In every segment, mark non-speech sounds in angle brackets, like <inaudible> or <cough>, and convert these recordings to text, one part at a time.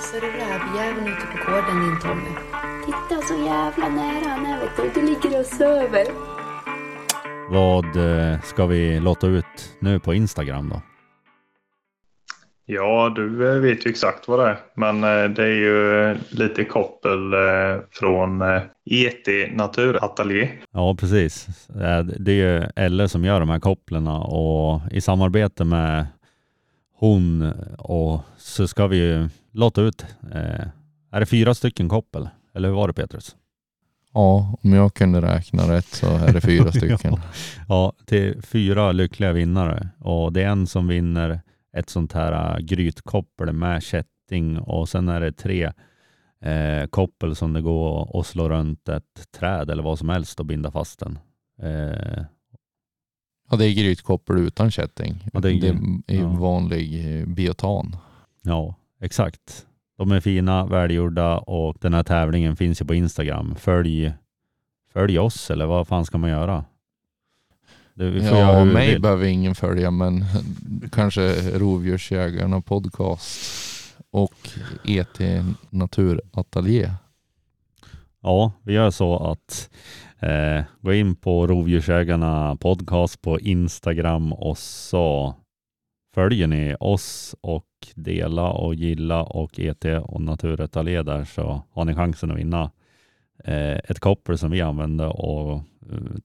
Ser du rävjäveln ute på gården din Tommy? Titta så jävla nära han är vet du. Du ligger och söver. Vad eh, ska vi låta ut nu på Instagram då? Ja, du eh, vet ju exakt vad det är. Men eh, det är ju lite koppel från ET Naturatelier. Ja, precis. Det är ju Elle som gör de här kopplen och i samarbete med hon och så ska vi ju låta ut, är det fyra stycken koppel? Eller hur var det Petrus? Ja, om jag kunde räkna rätt så är det fyra <laughs> stycken. ja, till fyra lyckliga vinnare och det är en som vinner ett sånt här äh, grytkoppel med kätting och sen är det tre eh, koppel som det går att slå runt ett träd eller vad som helst och binda fast den. Eh, ja, det är grytkoppel utan kätting. Ja, det är, det är ja. vanlig biotan. Ja, exakt. De är fina, välgjorda och den här tävlingen finns ju på Instagram. Följ, följ oss eller vad fan ska man göra? Det, ja, mig det. behöver ingen följa men kanske Rovdjursjägarna podcast och ET Naturatelier. Ja, vi gör så att eh, gå in på Rovdjursjägarna podcast på Instagram och så följer ni oss och dela och gilla och ET och Naturettalé där så har ni chansen att vinna eh, ett koppel som vi använder och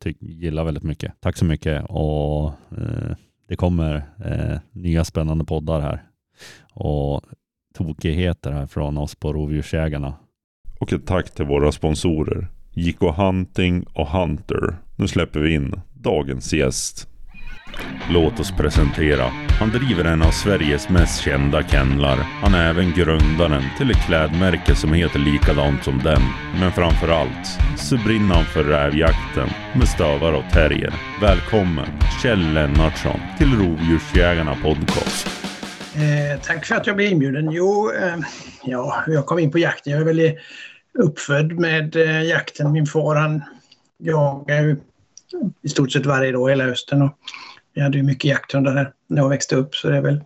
eh, gillar väldigt mycket. Tack så mycket och eh, det kommer eh, nya spännande poddar här och tokigheter här från oss på Rovdjursjägarna. Och ett tack till våra sponsorer JK Hunting och Hunter. Nu släpper vi in dagens gäst. Låt oss presentera. Han driver en av Sveriges mest kända kennlar. Han är även grundaren till ett klädmärke som heter likadant som den. Men framför allt så brinner han för rävjakten med stövar och terrier. Välkommen Kjell Lennartsson till Rovdjursjägarna Podcast. Eh, tack för att jag blev inbjuden. Jo, eh, ja, jag kom in på jakten. Jag är väl uppfödd med eh, jakten. Min far han jagar i stort sett varje dag hela hösten. Och vi hade ju mycket jakthundar här när jag växte upp så det är väl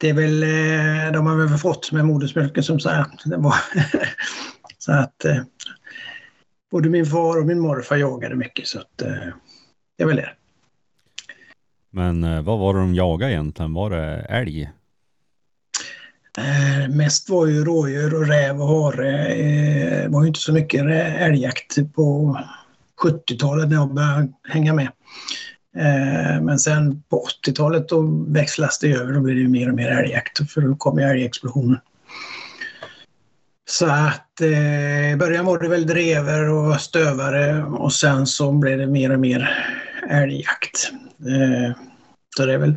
det är väl, eh, de har väl fått med modersmjölken som så <laughs> så att eh, både min far och min morfar jagade mycket så att eh, det är väl det. Men vad var det de jagade egentligen? Var det älg? Eh, mest var ju rådjur och räv och hare. Det var ju inte så mycket älgjakt på 70-talet när jag började hänga med. Eh, men sen på 80-talet då växlas det över. Då blir det mer och mer älgjakt för då kommer älgexplosionen. Så att eh, i början var det väl drever och stövare och sen så blev det mer och mer älgjakt. Eh, så det är väl,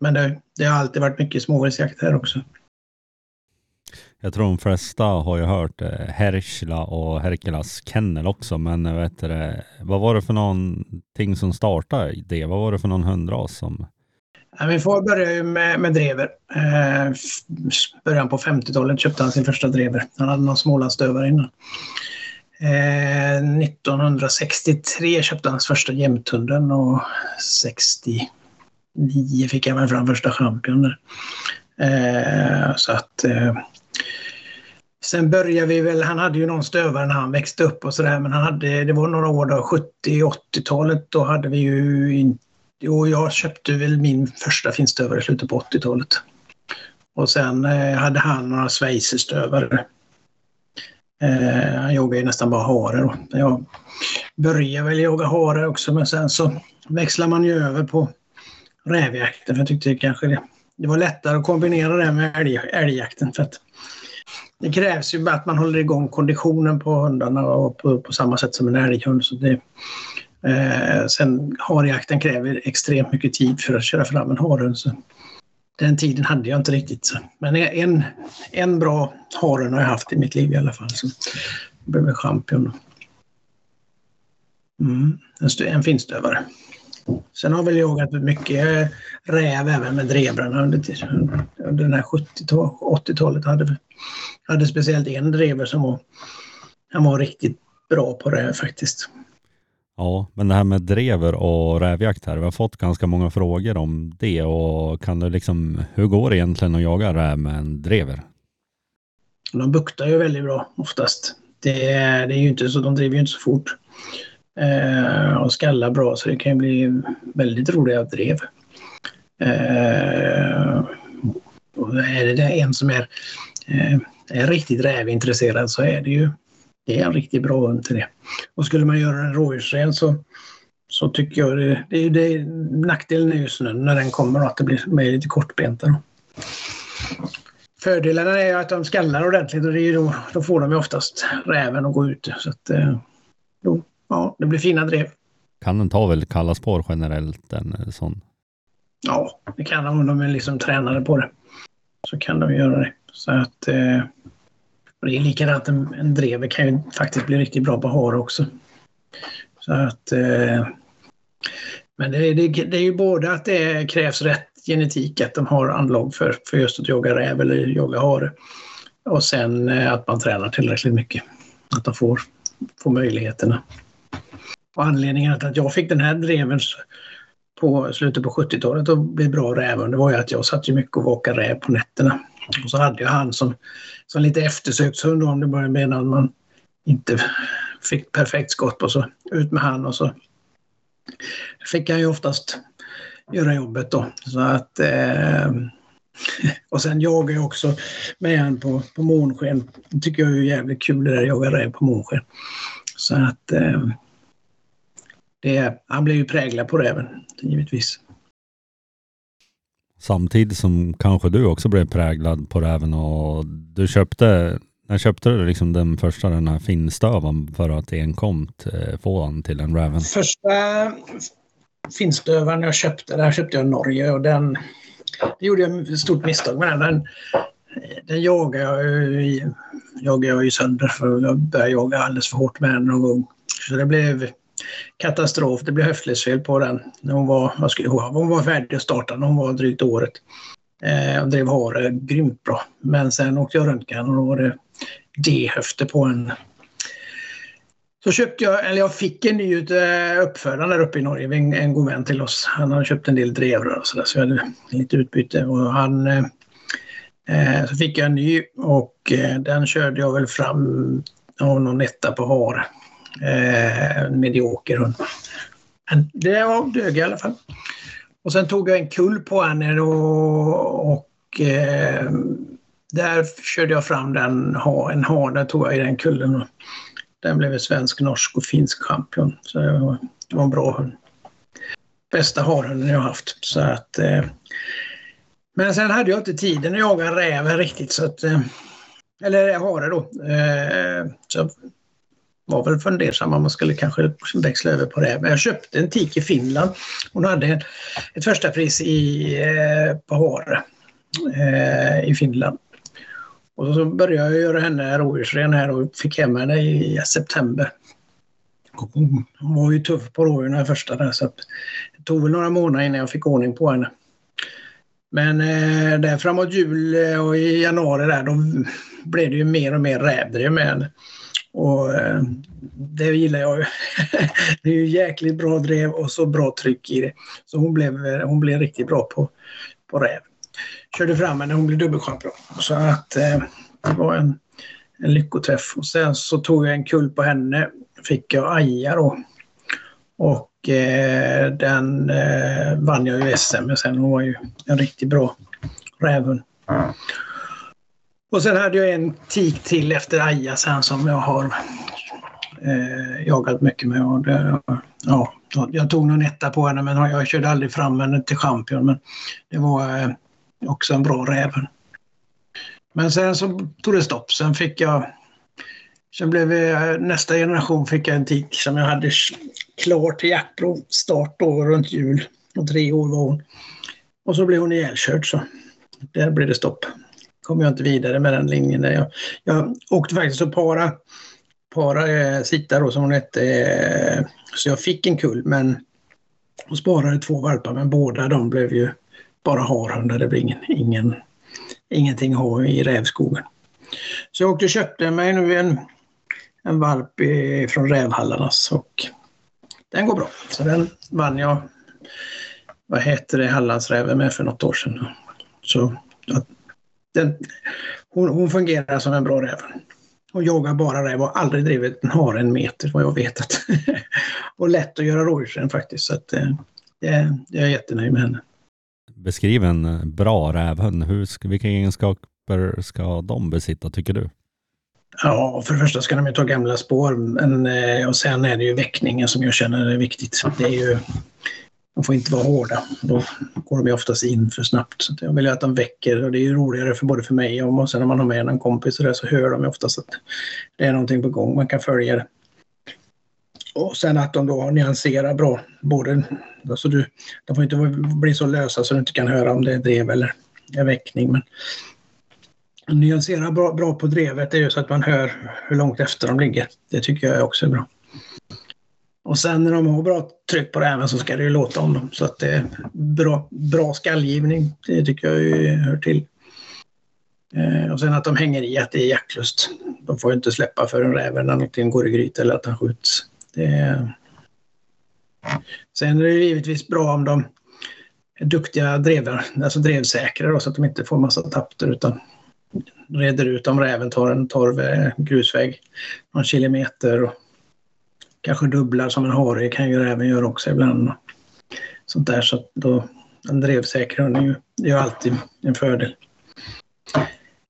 men det, det har alltid varit mycket småviltsjakt här också. Jag tror de flesta har ju hört eh, Herschla och Herkelas kennel också, men eh, vet du, vad var det för någonting som startade det? Vad var det för någon hundras som... Ja, min far började ju med, med drever. Eh, början på 50-talet köpte han sin första drever. Han hade någon smålandsstövare innan. Eh, 1963 köpte han hans första jämthunden och 69 fick han väl fram första champion. Eh, så att eh, Sen började vi väl, han hade ju någon stövare när han växte upp och sådär men han hade, det var några år då, 70-80-talet, då hade vi ju inte, och jag köpte väl min första finstövare i slutet på 80-talet. Och sen eh, hade han några schweizerstövare. Eh, han jagade ju nästan bara hare då. Jag började väl jaga hare också men sen så växlade man ju över på rävjakten för jag tyckte kanske det, det var lättare att kombinera det med älg, älgjakten för att det krävs ju att man håller igång konditionen på hundarna och på, på samma sätt som en älghund. Så det, eh, sen harjakten kräver extremt mycket tid för att köra fram en harhund. Så den tiden hade jag inte riktigt. Så. Men en, en bra harhund har jag haft i mitt liv i alla fall. Så jag blev champion. Mm, en, en finstövare. Sen har väl jag jagat mycket räv även med drevrarna under, under den här 70-80-talet. hade, hade speciellt en drever som var, han var riktigt bra på det faktiskt. Ja, men det här med drever och rävjakt här, vi har fått ganska många frågor om det och kan du liksom, hur går det egentligen att jaga räv med en drever? De buktar ju väldigt bra oftast. Det är, det är ju inte så, de driver ju inte så fort. Eh, och skallar bra så det kan ju bli väldigt roliga drev. Eh, och är det en som är, eh, är riktigt rävintresserad så är det ju det är en riktigt bra hund till det. Och skulle man göra en rådjursren så, så tycker jag det, det, det, nackdelen är ju snön när den kommer och att det blir med lite kortbenta. Då. Fördelarna är att de skallar ordentligt och det är då, då får de ju oftast räven att gå ute. Så att, eh, då, ja, det blir fina drev. Kan den ta väl kalla spår generellt en eh, sån? Ja, det kan de om de är liksom tränade på det. Så kan de göra det. Så att eh, det är likadant, en, en drever kan ju faktiskt bli riktigt bra på hare också. Så att eh, men det, det, det, är ju både att det krävs rätt genetik, att de har anlag för, för just att jaga räv eller jaga hare. Och sen eh, att man tränar tillräckligt mycket. Att de får, får möjligheterna. Och anledningen till att jag fick den här dreven på slutet på 70-talet och blev bra rävhund, det var ju att jag satt ju mycket och vakade räv på nätterna. Och så hade jag han som, som lite eftersökshund om det började med att man inte fick perfekt skott och så ut med han och så fick han ju oftast göra jobbet då. Så att, eh, <laughs> och sen jagar jag också med han på, på månsken. Det tycker jag är jävligt kul det där att jaga räv på månsken. Så att eh, det, han blev ju präglad på räven, givetvis. Samtidigt som kanske du också blev präglad på räven och du köpte, när köpte du liksom den första den här finstövaren för att enkomt eh, få den till en räven? Första finstövaren jag köpte, där köpte jag i Norge och den, det gjorde jag ett stort misstag med den. Den, den jagade jag, ju, jagade jag ju sönder för jag började jaga alldeles för hårt med den någon gång. Så det blev katastrof. Det blev höftledsfel på den. Hon, var, vad skulle, hon var färdig att starta när hon var drygt året. Eh, och drev hare grymt bra. Men sen åkte jag röntgen och då var det D-höfter på en. Så köpte jag, eller jag fick en ny eh, uppfödare där uppe i Norge, en, en god vän till oss. Han hade köpt en del drevrör, och sådär så jag hade lite utbyte. Och han, eh, eh så fick jag en ny och eh, den körde jag väl fram av någon etta på hare eh, medioker hund. Men det var dög i alla fall. Och sen tog jag en kull på henne och, och eh, där körde jag fram den, en hane tog jag i den kullen. Den blev svensk, norsk och finsk champion. Så det var, det var en bra hund. Bästa harhunden jag haft. Så att, eh, men sen hade jag inte tiden att jaga räven riktigt. Så att, eh, eller hare då. Eh, så var väl fundersam om man skulle kanske växla över på det. Men jag köpte en tik i Finland. Hon hade ett första pris i, eh, på hare eh, i Finland. Och så började jag göra henne rådjursren här och fick hem henne i september. Hon var ju tuff på rådjuren den första där så det tog väl några månader innan jag fick ordning på henne. Men eh, där framåt jul eh, och i januari där då blev det ju mer och mer rävdrev med henne. Och eh, det gillar jag. ju. <laughs> det är ju jäkligt bra drev och så bra tryck i det. Så hon blev, eh, hon blev riktigt bra på, på räv. Körde fram henne, hon blev dubbelchampion. Så att eh, det var en, en lyckoträff. Och sen så tog jag en kull på henne. Fick jag Aja då. Och eh, den eh, vann jag ju SM med sen. Hon var ju en riktigt bra rävhund. Mm. Och sen hade jag en tik till efter Aja sen som jag har eh, jagat mycket med. Och det, ja, jag tog någon etta på henne men jag körde aldrig fram henne till champion. Men det var eh, också en bra räv. Men sen så tog det stopp. Sen fick jag Sen blev jag, eh, nästa generation fick jag en tik som jag hade klar till jaktprov start då runt jul. Och tre år var hon. Och så blev hon ihjälkörd så där blev det stopp kom jag inte vidare med den linjen. Där jag, jag åkte faktiskt och para, para eh, Sita då som hon hette. Eh, så jag fick en kull men hon sparade två valpar men båda de blev ju bara harhundar. Det blev ingen, ingen, ingenting att ha i rävskogen. Så jag åkte och köpte mig nu en, en valp i, från Rävhallarnas och den går bra. Så den vann jag, vad heter det, Hallandsräven med för något år sedan. Så den, hon, hon fungerar som en bra räv. Hon jagar bara räv och har aldrig drivit en hare en meter vad jag vet. Att <laughs> och lätt att göra rådjursren faktiskt. Så att, eh, det, jag är jättenöjd med henne. Beskriv en eh, bra rävhund. Hur, vilka egenskaper ska de besitta tycker du? Ja, för det första ska de ju ta gamla spår men, eh, och sen är det ju väckningen som jag känner är viktigt. Det är ju, de får inte vara hårda. Då går de ju oftast in för snabbt. Så jag vill ju att de väcker och det är ju roligare för både för mig och och sen när man har med en kompis och det, så hör de ju oftast att det är någonting på gång. Man kan följa det. Och sen att de då nyanserar bra. Både, alltså du, de får inte bli så lösa så du inte kan höra om det är drev eller är väckning. Men nyansera bra, bra på drevet är ju så att man hör hur långt efter de ligger. Det tycker jag också är bra. Och sen när de har bra tryck på räven så ska det ju låta om dem. Så att det är bra, bra skallgivning, det tycker jag ju hör till. Eh, och sen att de hänger i att det är jaktlust. De får ju inte släppa förrän räven när någonting går i gryt eller att han skjuts. Det är... Sen är det givetvis bra om de är duktiga drevar, alltså drevsäkra då, så att de inte får massa tapter utan reder ut om räven tar en torv, eh, grusväg någon kilometer och kanske dubblar som en hare kan ju räven göra också ibland. Sånt där så att då en drevsäker hund är ju, är ju alltid en fördel.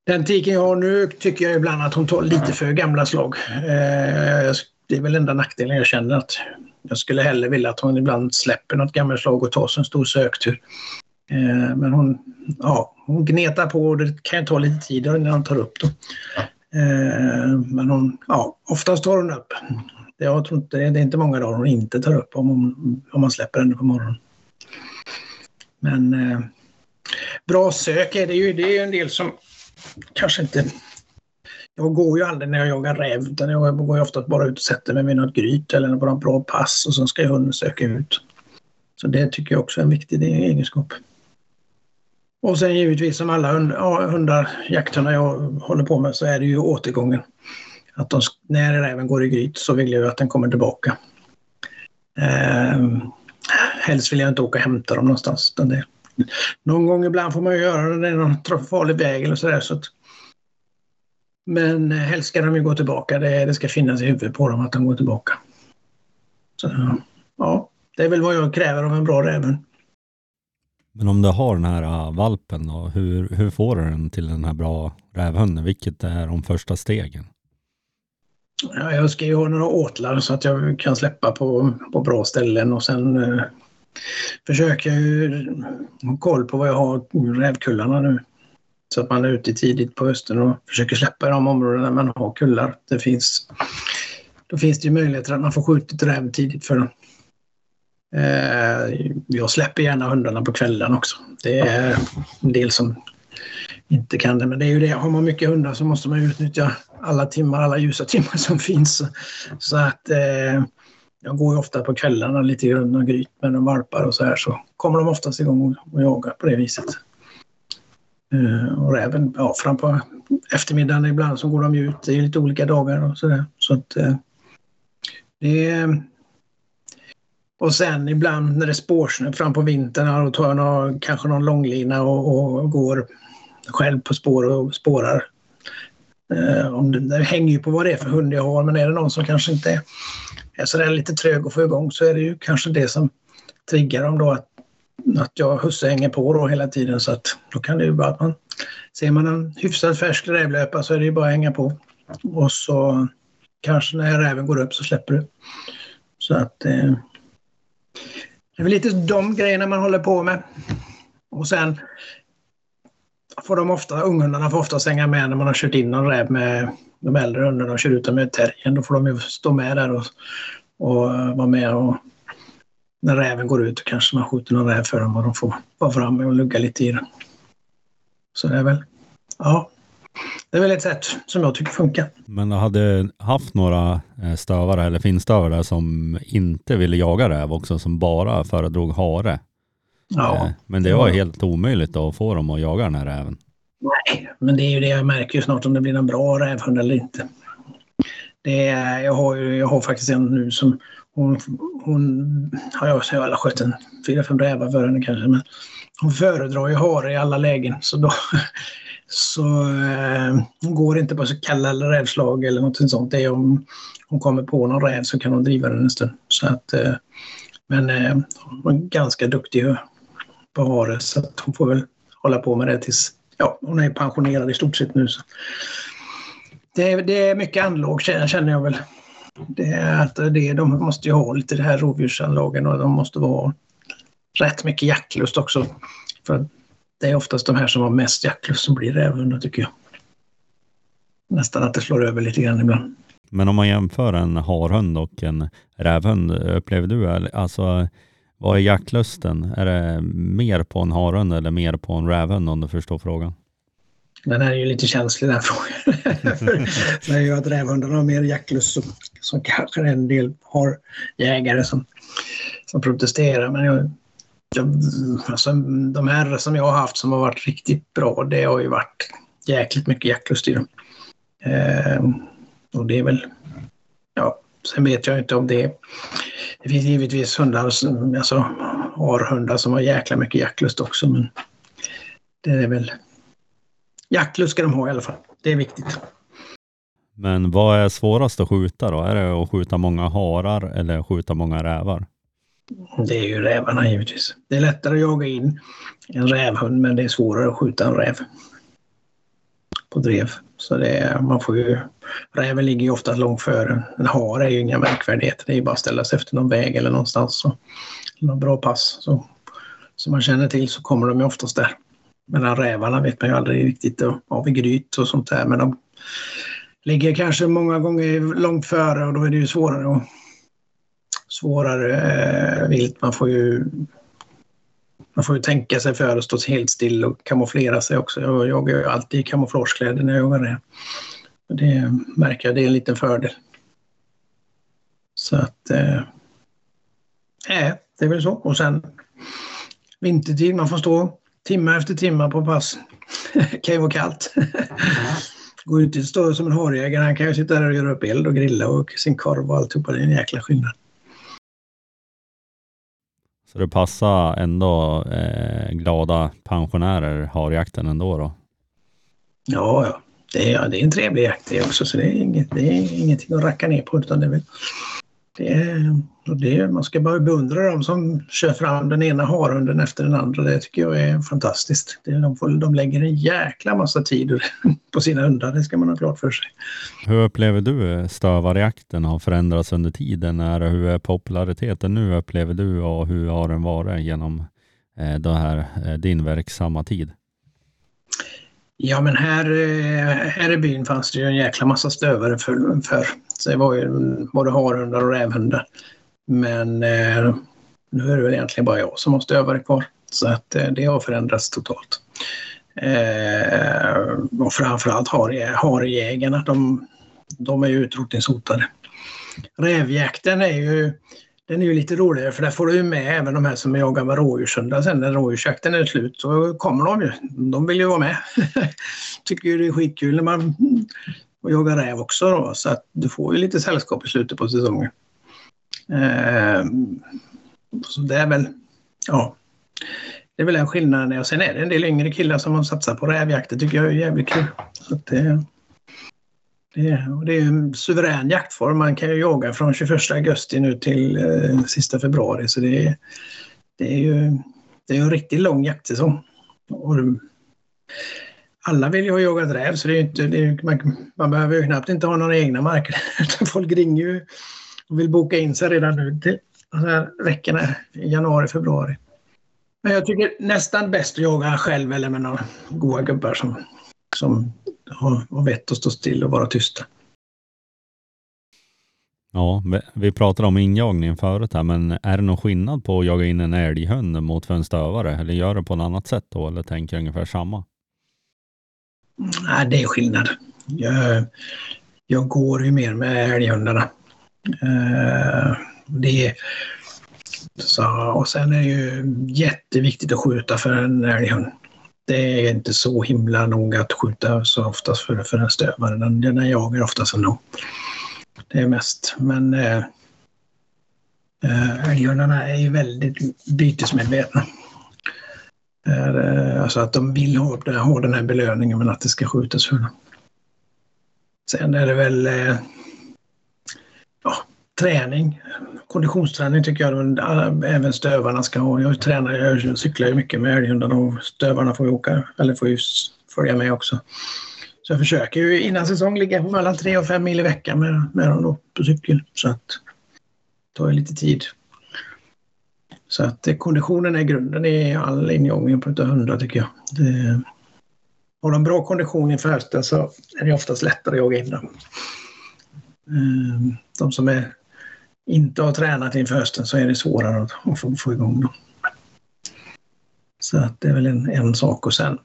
Den tiken jag har nu tycker jag ibland att hon tar lite för gamla slag. Eh, det är väl enda nackdelen jag känner att jag skulle hellre vilja att hon ibland släpper något gammalt slag och tar sig en stor söktur. Eh, men hon, ja, hon gnetar på och det kan ju ta lite tid innan hon tar upp. Då. Eh, men hon, ja, oftast tar hon upp. Det, jag tror inte, det är inte många dagar hon inte tar upp om, hon, om man släpper henne på morgonen. Men eh, bra sök är det ju. Det är ju en del som kanske inte... Jag går ju aldrig när jag jagar räv utan jag går ju ofta bara ut och sätter mig vid något gryt eller på något bra pass och sen ska ju hunden söka ut. Så det tycker jag också är en viktig egenskap. Och sen givetvis som alla hund, ja, hundar, jakthundar jag håller på med så är det ju återgången. Att de, när räven går i gryt så vill jag att den kommer tillbaka. Eh, helst vill jag inte åka och hämta dem någonstans. utan Det, någon gång ibland får man ju göra det när det är någon farlig väg eller sådär. Så att, men helst ska de ju gå tillbaka. Det, det ska finnas i huvudet på dem att de går tillbaka. Så, ja, det är väl vad jag kräver av en bra räven. Men om du har den här äh, valpen då, hur, hur får du den till den här bra rävhunden? Vilket är de första stegen? Ja, jag ska ju ha några åtlar så att jag kan släppa på, på bra ställen och sen eh, försöker jag ju ha koll på vad jag har rävkullarna nu. Så att man är ute tidigt på hösten och försöker släppa i de områden där man har kullar. Det finns, då finns det ju möjligheter att man får skjutit räv tidigt för dem. Eh, jag släpper gärna hundarna på kvällen också. Det är en del som inte kan det. Men det är ju det, har man mycket hundar så måste man utnyttja alla timmar, alla ljusa <laughs> timmar som finns. Så att eh, jag går ju ofta på kvällarna lite grann och gryt med de valpar och så här så kommer de oftast igång och, jagar på det viset. Eh, och även ja, fram på eftermiddagen ibland så går de ju ut. Det är lite olika dagar och så där. Så att eh, det är och sen ibland när det är spårsnö fram på vintern då tar jag någon, kanske någon långlina och, och går själv på spår och spårar. Eh, om det, det hänger ju på vad det är för hund jag har men är det någon som kanske inte är, är sådär lite trög att få igång så är det ju kanske det som triggar dem då att, att jag husse hänger på då hela tiden så att då kan det ju bara att man ser man en hyfsat färsk rävlöpa så är det ju bara att hänga på. Och så kanske när räven går upp så släpper du. Så att eh, det är väl lite de grejerna man håller på med. Och sen får de ofta, unghundarna får ofta hänga med när man har kört in någon räv med de äldre hundarna och kör ut dem med terriern. Då får de ju stå med där och, och vara med och när räven går ut kanske man skjuter någon räv för dem och de får vara framme och lugga lite i den. Så det är väl, ja, det är väl ett sätt som jag tycker funkar. Men du hade haft några eh, stövare eller finstövare som inte ville jaga räv också, som bara föredrog hare. Ja. Eh, Men det var helt omöjligt att få dem att jaga den här räven. Nej, men det är ju det jag märker ju snart om det blir en bra rävhund eller inte. Det är, jag, har ju, jag har faktiskt en nu som hon, hon har jag, jag har skött en fyra, fem rävar för henne kanske, men hon föredrar ju hare i alla lägen. Så då, <laughs> så eh, hon går inte på så kalla eller rävslag eller något sånt. Det är om hon kommer på någon räv så kan hon driva den en stund. Så att, eh, men eh, hon är ganska duktig på hare så att hon får väl hålla på med det tills ja, hon är pensionerad i stort sett nu. Så. Det, är, det är mycket anlag känner jag väl. Det är att det, de måste ju ha lite det här rovdjursanlagen och de måste vara rätt mycket jaktlust också. För det är oftast de här som har mest jaktlust som blir rävhundar tycker jag. Nästan att det slår över lite grann ibland. Men om man jämför en harhund och en rävhund, upplever du, alltså vad är jaktlusten? Är det mer på en harhund eller mer på en rävhund om du förstår frågan? Den här är ju lite känslig den här frågan. <laughs> det är ju att rävhundarna har mer jaktlust som, som kanske en del har jägare som, som protesterar. Men jag, jag, alltså, de här som jag har haft som har varit riktigt bra, det har ju varit jäkligt mycket jaktlust i dem. Eh, och det är väl, ja, sen vet jag inte om det det finns givetvis hundar, alltså harhundar som har jäkla mycket jaktlust också men det är väl jaktlust ska de ha i alla fall. Det är viktigt. Men vad är svårast att skjuta då? Är det att skjuta många harar eller skjuta många rävar? Det är ju rävarna givetvis. Det är lättare att jaga in en rävhund men det är svårare att skjuta en räv på drev. Så det är, man får ju, räven ligger ju ofta långt före. En hare är ju inga märkvärdigheter. Det är ju bara att ställa sig efter någon väg eller någonstans. Så, någon bra pass så, som man känner till så kommer de ju oftast där. Medan rävarna vet man ju aldrig riktigt av i gryt och sånt där. Men de ligger kanske många gånger långt före och då är det ju svårare och svårare eh, vilt. Man får ju man får ju tänka sig för att stå helt still och kamouflera sig också. Jag jagar ju alltid i kamouflagekläder när jag jagar det. Det märker jag, det är en liten fördel. Så att... Eh, det är väl så. Och sen vintertid, man får stå timme efter timme på pass. det <laughs> kan ju vara kallt. <laughs> Går inte att stå som en harjägare, han kan ju sitta där och göra upp eld och grilla och sin korv och alltihopa. Det är en jäkla skillnad. Så det passar ändå eh, glada pensionärer harjakten ändå då? Ja, ja. Det är, det är en trevlig jakt det också så det är, inget, det är ingenting att racka ner på utan det är väl det är, det, man ska bara beundra dem som kör fram den ena harhunden efter den andra. Det tycker jag är fantastiskt. Det, de, får, de lägger en jäkla massa tid <laughs> på sina hundar, det ska man ha klart för sig. Hur upplever du eh, stövarjakten har förändrats under tiden? Hur är populariteten nu upplever du och hur har den varit genom eh, det här, eh, din verksamma tid? Ja men här, eh, här i byn fanns det ju en jäkla massa stövare för, för. Så det var ju både harhundar och rävhundar. Men eh, nu är det väl egentligen bara jag som har stövare kvar. Så att eh, det har förändrats totalt. Eh, och framförallt harjägarna, de, de är ju utrotningshotade. Rävjakten är ju den är ju lite roligare för där får du ju med även de här som jagar med rådjurshundar sen när rådjursjakten är slut. Så kommer de ju. De vill ju vara med. <laughs> Tycker ju det är skitkul när man jagar räv också då. Så att du får ju lite sällskap i slutet på säsongen. Eh, så det är väl, ja. Det är väl en skillnad. Och sen är det en del yngre killar som har satsat på rävjakt. Det tycker jag är jävligt kul. Så att det, det, och det är en suverän jaktform. Man kan ju jaga från 21 augusti nu till eh, sista februari. Så det, det är ju det är en riktigt lång jaktsäsong. Och alla vill ju ha jagat räv så det är inte, det är, man, man, behöver ju knappt inte ha några egna marker. <laughs> Folk ringer ju och vill boka in sig redan nu till de här veckorna i januari, februari. Men jag tycker nästan bäst att jaga själv eller med några goa gubbar som, som ha, vett att stå still och vara tysta. Ja, vi pratade om injagningen förut här, men är det någon skillnad på att jaga in en älghund mot en stövare? Eller gör det på något annat sätt då, eller tänker ungefär samma? Nej, det är skillnad. Jag, jag går ju mer med älghundarna. Uh, det så, och sen är det ju jätteviktigt att skjuta för en älghund det är inte så himla noga att skjuta så oftast för, för en stövare. Den, den jagar oftast ändå. Det är mest. Men eh, eh älghundarna är ju väldigt bytesmedvetna. Eh, eh, alltså att de vill ha, ha den här belöningen men att det ska skjutas för dem. Sen är det väl eh, ja, träning. Konditionsträning tycker jag äh, även stövarna ska ha. Jag tränar, jag cyklar ju mycket med älghundarna och stövarna får ju åka, eller får ju följa med också. Så jag försöker ju innan säsong ligga på mellan 3 och 5 mil i veckan med, med dem då på cykel. Så att det tar ju lite tid. Så att eh, konditionen är grunden i all ingången på utav hundar tycker jag. Det, har de bra kondition inför hösten så är det oftast lättare att jaga in dem. Ehm, de som är, inte har tränat inför hösten så är det svårare att, att få, få igång dem. Så att det är väl en, en sak och sen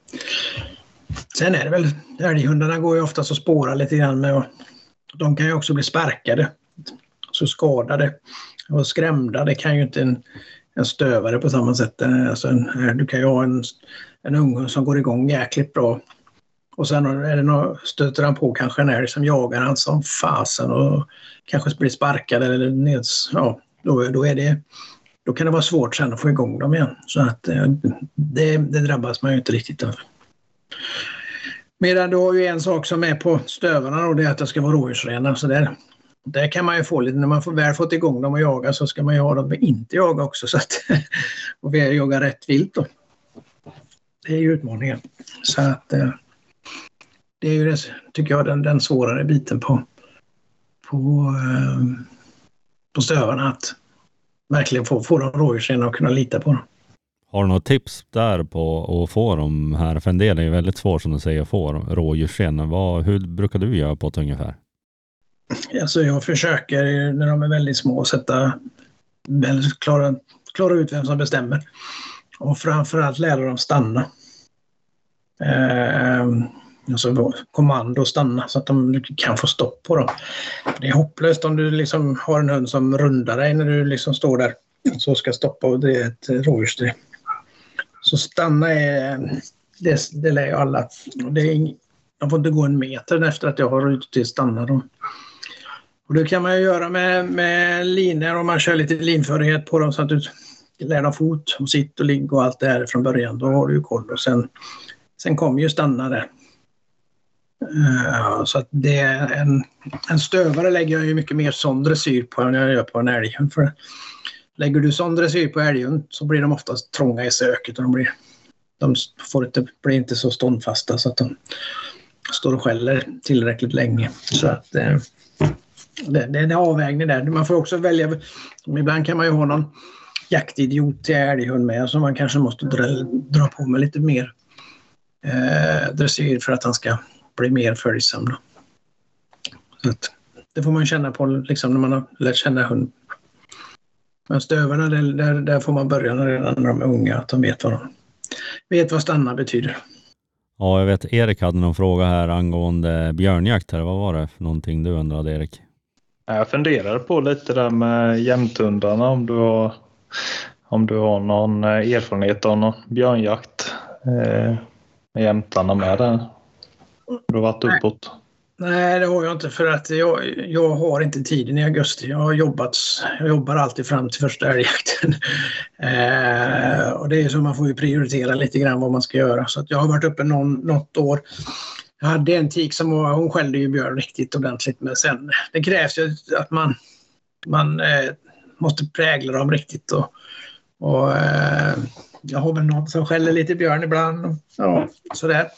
Sen är det väl, älghundarna går ju oftast och spårar lite grann med och de kan ju också bli sparkade, så skadade och skrämda. Det kan ju inte en, en stövare på samma sätt. Alltså en, du kan ju ha en, en unge som går igång jäkligt bra och sen är det någon, stöter han på kanske en älg som jagar han som fasen och kanske blir sparkad eller neds... Ja, då, då, är det, då kan det vara svårt sen att få igång dem igen. Så att eh, det, det drabbas man ju inte riktigt av. Medan du har ju en sak som är på stövarna och det är att det ska vara rådjursrena. Så där, där kan man ju få lite, när man får väl fått igång dem och jaga så ska man ju ha dem att inte jaga också. Så att, <laughs> och vi jagar rätt vilt då. Det är ju utmaningen. Så att eh, det är ju det, tycker jag, den, den svårare biten på, på, eh, på stövarna. Att verkligen få, få dem rådjursrena och kunna lita på dem. Har du något tips där på att få dem här? För en del är ju väldigt svårt som du säger att få rådjursren. Vad, hur brukar du göra på det ungefär? Alltså jag försöker när de är väldigt små sätta, klara, klara ut vem som bestämmer. Och framförallt lära dem stanna. Eh, alltså kommando stanna så att de kan få stopp på dem. Det är hopplöst om du liksom har en hund som rundar dig när du liksom står där så ska stoppa och det är ett rådjursdrev. Så stanna är, det, det lär ju alla. Det är, ing- de får inte gå en meter efter att jag har rutit till stanna dem. Och det kan man ju göra med, med linor om man kör lite linförighet på dem så att du lär dem fot och sitt och ligg och allt det här från början. Då har du ju koll och sen, sen kommer ju stanna där. Eh, så att det är en, en stövare lägger jag ju mycket mer sån dressyr på än jag gör på en älghund. För lägger du sån dressyr på älghund så blir de oftast trånga i söket och de blir, de får inte, blir inte så ståndfasta så att de står och skäller tillräckligt länge. Så att eh, det, det är en avvägning där. Man får också välja. Ibland kan man ju ha någon jaktidiot till älghund med som man kanske måste dra, dra på med lite mer eh, dressyr för att han ska bli mer följsam. Då. Så att, det får man känna på liksom, när man har lärt känna hund. Men stövarna, där, där, får man börja redan när de är unga, att de vet vad, de, vet vad stanna betyder. Ja, jag vet Erik hade någon fråga här angående björnjakt. Här. Vad var det för någonting du undrade Erik? Jag funderar på lite där med jämthundarna om du har, om du har någon eh, erfarenhet av någon björnjakt eh, med jämtarna med där. Du har varit uppåt. Nej, det har jag inte för att jag, jag har inte tiden i augusti. Jag har jobbat, jag jobbar alltid fram till första älgjakten. <laughs> Eh, och det är så man får ju prioritera lite grann vad man ska göra. Så jag har varit uppe någon, något år. Jag hade en tik som var, hon skällde ju björn riktigt ordentligt men sen det krävs ju att man, man eh, måste prägla dem riktigt. Och, och eh, jag har väl någon som skäller lite björn ibland. Och, ja, sådär.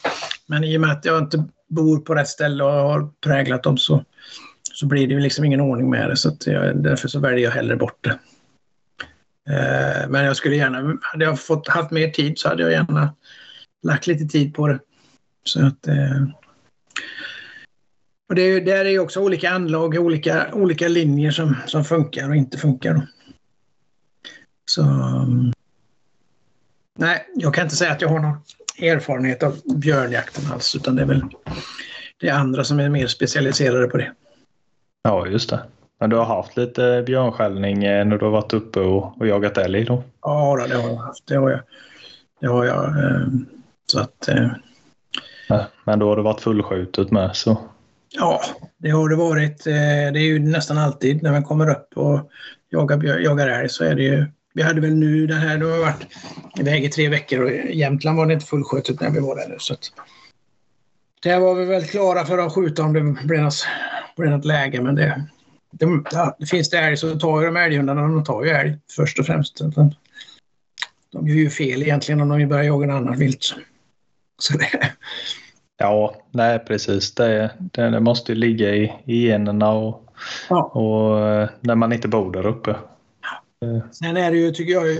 Men i och med att jag inte bor på rätt ställe och har präglat dem så, så blir det ju liksom ingen ordning med det. Så att jag, därför så väljer jag hellre bort det. Eh, men jag skulle gärna, hade jag fått, haft mer tid så hade jag gärna lagt lite tid på det. Så att, eh, och det, är där är ju också olika anlag, olika, olika linjer som, som funkar och inte funkar. Då. Så mm. nej, jag kan inte säga att jag har någon erfarenhet av björnjakten alls, utan det är väl det är andra som är mer specialiserade på det. Ja, just det. Men du har haft lite björnskällning eh, när du har varit uppe och, och jagat älg då? Ja, det har jag haft. Det har jag. Det har jag. eh, Så att, eh, Ja, Men då har det varit fullskjutet med så. ja, det har det varit. Det är ju nästan alltid när man kommer upp och jagar, jagar älg så är det ju Vi hade väl nu den här, nu har varit iväg i tre veckor och i Jämtland var det inte fullskjutet när vi var där nu. Så att, där var vi väl klara för att skjuta om det blev något, blev något läge men det, det, ja, det finns det älg så tar ju de älghundarna, de tar ju älg först och främst. De gör ju fel egentligen om de börjar jaga en annan vilt. Så det, Ja, nej precis. Det, det, det måste ju ligga i, i generna och, Ja. och eh, när man inte bor där uppe. Sen är det ju, tycker jag,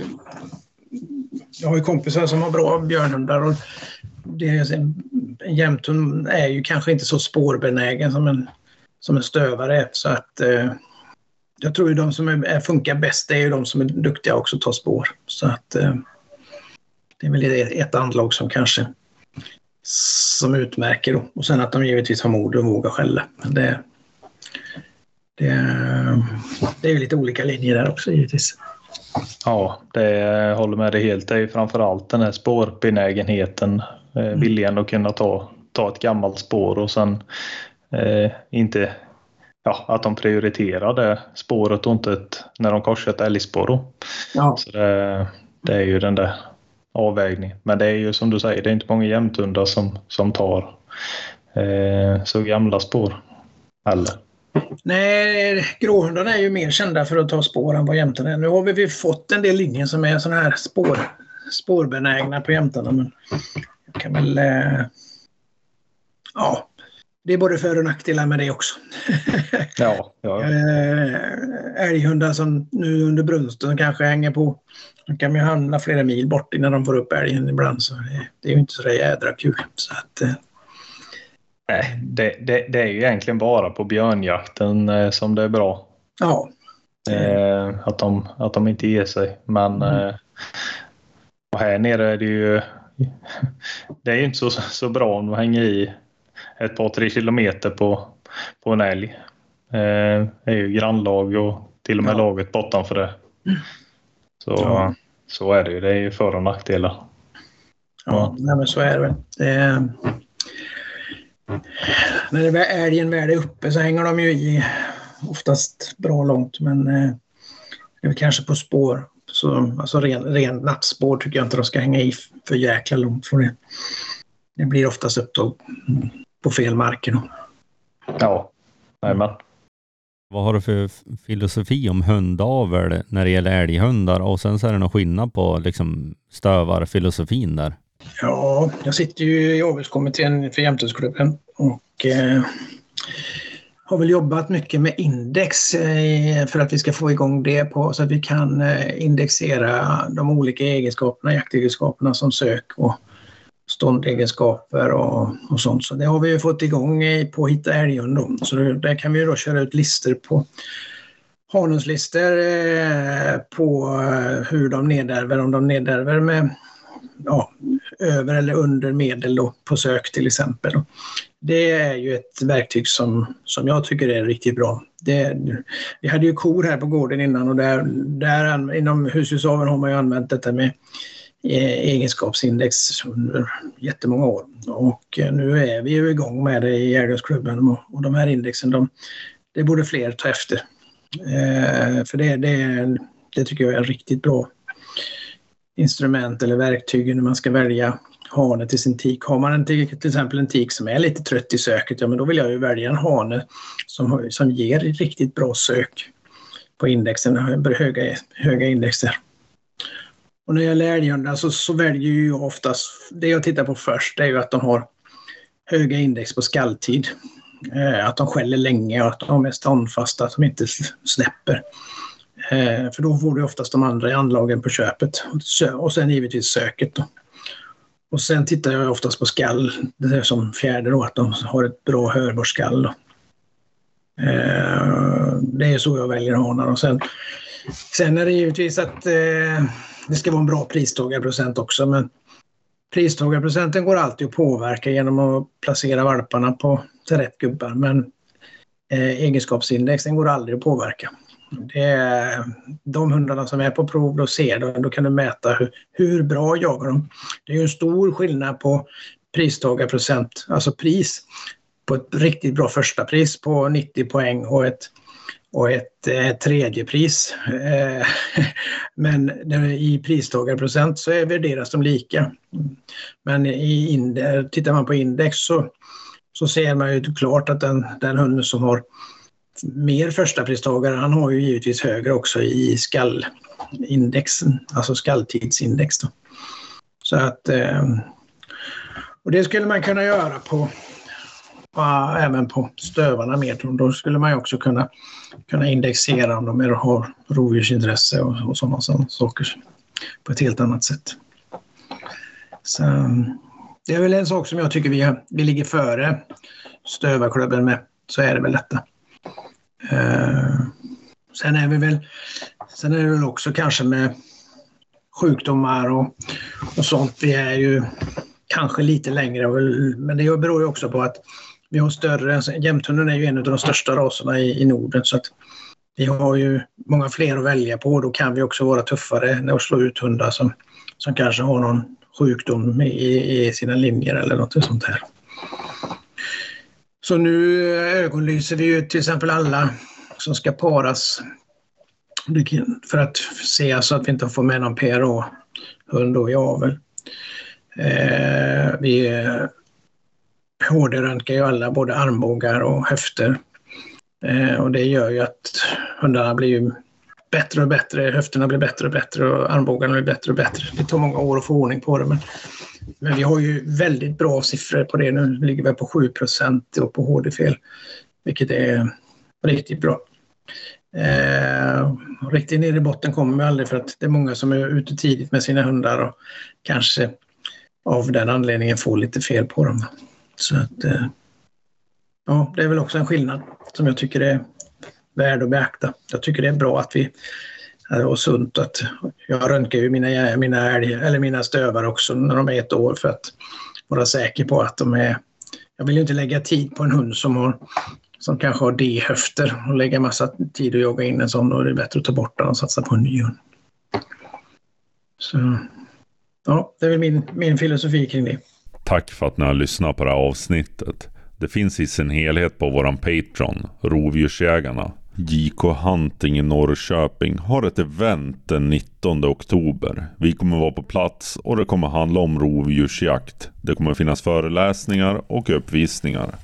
jag har ju kompisar som har bra björnhundar och det är, en jämthund är ju kanske inte så spårbenägen som en, som en stövare är. Så att eh, jag tror ju de som är, funkar bäst är ju de som är duktiga också att ta spår. Så att eh, det är väl ett, ett anlag som kanske som utmärker då. Och sen att de givetvis har mod och vågar skälla. Men det, det, det är ju lite olika linjer där också givetvis. Ja, det håller med dig helt. Det är ju framförallt den här spårbenägenheten. Eh, viljan att kunna ta, ta ett gammalt spår och sen eh, inte ja, att de prioriterar det spåret och inte ett, när de korsar ett älgspår. Ja. Så det, det är ju den där avvägningen. Men det är ju som du säger, det är inte många jämthundar som, som tar eh, så gamla spår heller. Nej, gråhundarna är ju mer kända för att ta spår än vad jämtarna är. Nu har vi fått en del linjer som är sådana här spår, spårbenägna på jämtarna. Men jag kan väl... Eh, ja, det är både för och nackdelar med det också. <laughs> Ja, ja. Eh, älghundar som nu under brunsten kanske hänger på. De kan ju hamna flera mil bort innan de får upp älgen ibland. Så det, det är ju inte så jädra kul. Så att, eh, Nej, det, det, det är ju egentligen bara på björnjakten eh, som det är bra. ja, Eh, att, de, att de inte ger sig. Men Mm. eh, här nere är det ju <laughs> det är ju inte så, så bra om de hänger i ett par tre kilometer på, på en älg. Eh, det är ju grannlag och till och med Ja. laget bortanför det. Så, Ja. så är det ju. Det är ju för och nackdelar. Ja, nej, men så är det väl. När älgen väl är uppe så hänger de ju i oftast bra långt men eh, det är kanske på spår. Så, alltså ren, ren nattspår tycker jag inte de ska hänga i för jäkla långt från det. Det blir oftast upp då mm, på fel marker. Då. Ja, men Vad har du för filosofi om hundavel när det gäller älghundar och sen så är det någon skillnad på liksom stövarfilosofin där? Ja, jag sitter ju i avgiftskommittén för Jämthundsklubben och eh, har väl jobbat mycket med index eh, för att vi ska få igång det på så att vi kan eh, indexera de olika egenskaperna, jaktegenskaperna som sök och ståndegenskaper och, och sånt. Så det har vi ju fått igång eh, på Hitta älghund då. Så det, där kan vi då köra ut listor på hanungslistor eh, på eh, hur de nedärver, om de nedärver med ja, över eller under medel då, på sök till exempel. Det är ju ett verktyg som, som jag tycker är riktigt bra. Det, vi hade ju kor här på gården innan och där, där inom husdjursaveln har man ju använt detta med eh, egenskapsindex under jättemånga år. Och eh, nu är vi ju igång med det i Jägarklubben och, och de här indexen, de, det borde fler ta efter. Eh, för det, det, det tycker jag är riktigt bra instrument eller verktyg när man ska välja hane till sin tik. Har man en tik, till exempel en tik som är lite trött i söket, ja men då vill jag ju välja en hane som, som ger riktigt bra sök på indexen, höga, höga index där. Och när det gäller älghundar så, så väljer ju jag oftast, det jag tittar på först det är ju att de har höga index på skalltid. Eh, att de skäller länge och att de är ståndfasta, att de inte släpper. Eh, för då får du oftast de andra i anlagen på köpet. Och sen givetvis söket. Då. Och sen tittar jag oftast på skall, det är som fjärde då, att de har ett bra hörbart skall. Då. Eh, det är så jag väljer hanar. Och sen, sen är det givetvis att eh, det ska vara en bra pristagarprocent också. Men pristagarprocenten går alltid att påverka genom att placera valparna på till rätt gubbar. Men egenskapsindexen går aldrig att påverka. Det är de hundarna som är på prov, då ser du, då kan du mäta hur, hur bra jagar de. Det är ju en stor skillnad på pristagarprocent, alltså pris på ett riktigt bra första pris på 90 poäng och ett och ett eh, tredje pris. Eh, <laughs> men i pristagarprocent så värderas de lika. Men i inde, tittar man på index så, så ser man ju klart att den, den hunden som har mer förstapristagare han har ju givetvis högre också i skallindexen, alltså skalltidsindex. Då. Så att, ehm, och det skulle man kunna göra på, även på stövarna mer. Då skulle man ju också kunna, kunna indexera om de har rovdjursintresse och, och sådana, sådana saker på ett helt annat sätt. Så, ehm, det är väl en sak som jag tycker vi, vi ligger före stövarklubben med, så är det väl detta. Eh, sen är vi väl, sen är det väl också kanske med sjukdomar och, och sånt. Vi är ju kanske lite längre, men det beror ju också på att vi har större, alltså, jämthunden är ju en av de största raserna i, i Norden så att vi har ju många fler att välja på och då kan vi också vara tuffare när vi slår ut hundar som, som kanske har någon sjukdom i, i sina linjer eller något sånt här. Så nu ögonlyser vi ju till exempel alla som ska paras för att se så att vi inte får med någon PRA-hund i avel. Eh, vi HD-röntgar ju alla både armbågar och höfter. Eh, och det gör ju att hundarna blir ju bättre och bättre, höfterna blir bättre och bättre och armbågarna blir bättre och bättre. Det tar många år att få ordning på det men, men vi har ju väldigt bra siffror på det. Nu ligger vi på 7 procent och på HD-fel, vilket är riktigt bra. Eh, riktigt ner i botten kommer vi aldrig för att det är många som är ute tidigt med sina hundar och kanske av den anledningen får lite fel på dem. Så att, eh, ja, det är väl också en skillnad som jag tycker är värd att beakta. Jag tycker det är bra att vi och sunt att jag röntgar ju mina, mina, älg, eller mina stövar också när de är ett år för att vara säker på att de är... Jag vill ju inte lägga tid på en hund som har som kanske har D-höfter och lägga massa tid att jaga in en sån, då är det bättre att ta bort den och satsa på en ny hund. Så ja, det är väl min, min filosofi kring det. Tack för att ni har lyssnat på det här avsnittet. Det finns i sin helhet på våran Patreon, Rovdjursjägarna. JK Hunting i Norrköping har ett event den 19 oktober. Vi kommer vara på plats och det kommer handla om rovdjursjakt. Det kommer finnas föreläsningar och uppvisningar.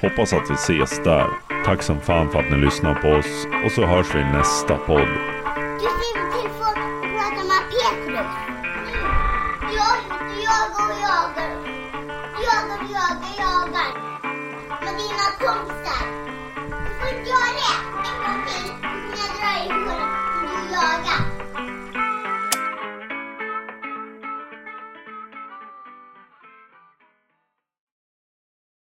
Hoppas att vi ses där. Tack som fan för att ni lyssnar på oss och så hörs vi i nästa podd. Du skriver till folk och med Petrus. Jag jagar, och jagar. Jagar, jagar, jagar. Med dina kompisar. Du får inte göra det. 哥哥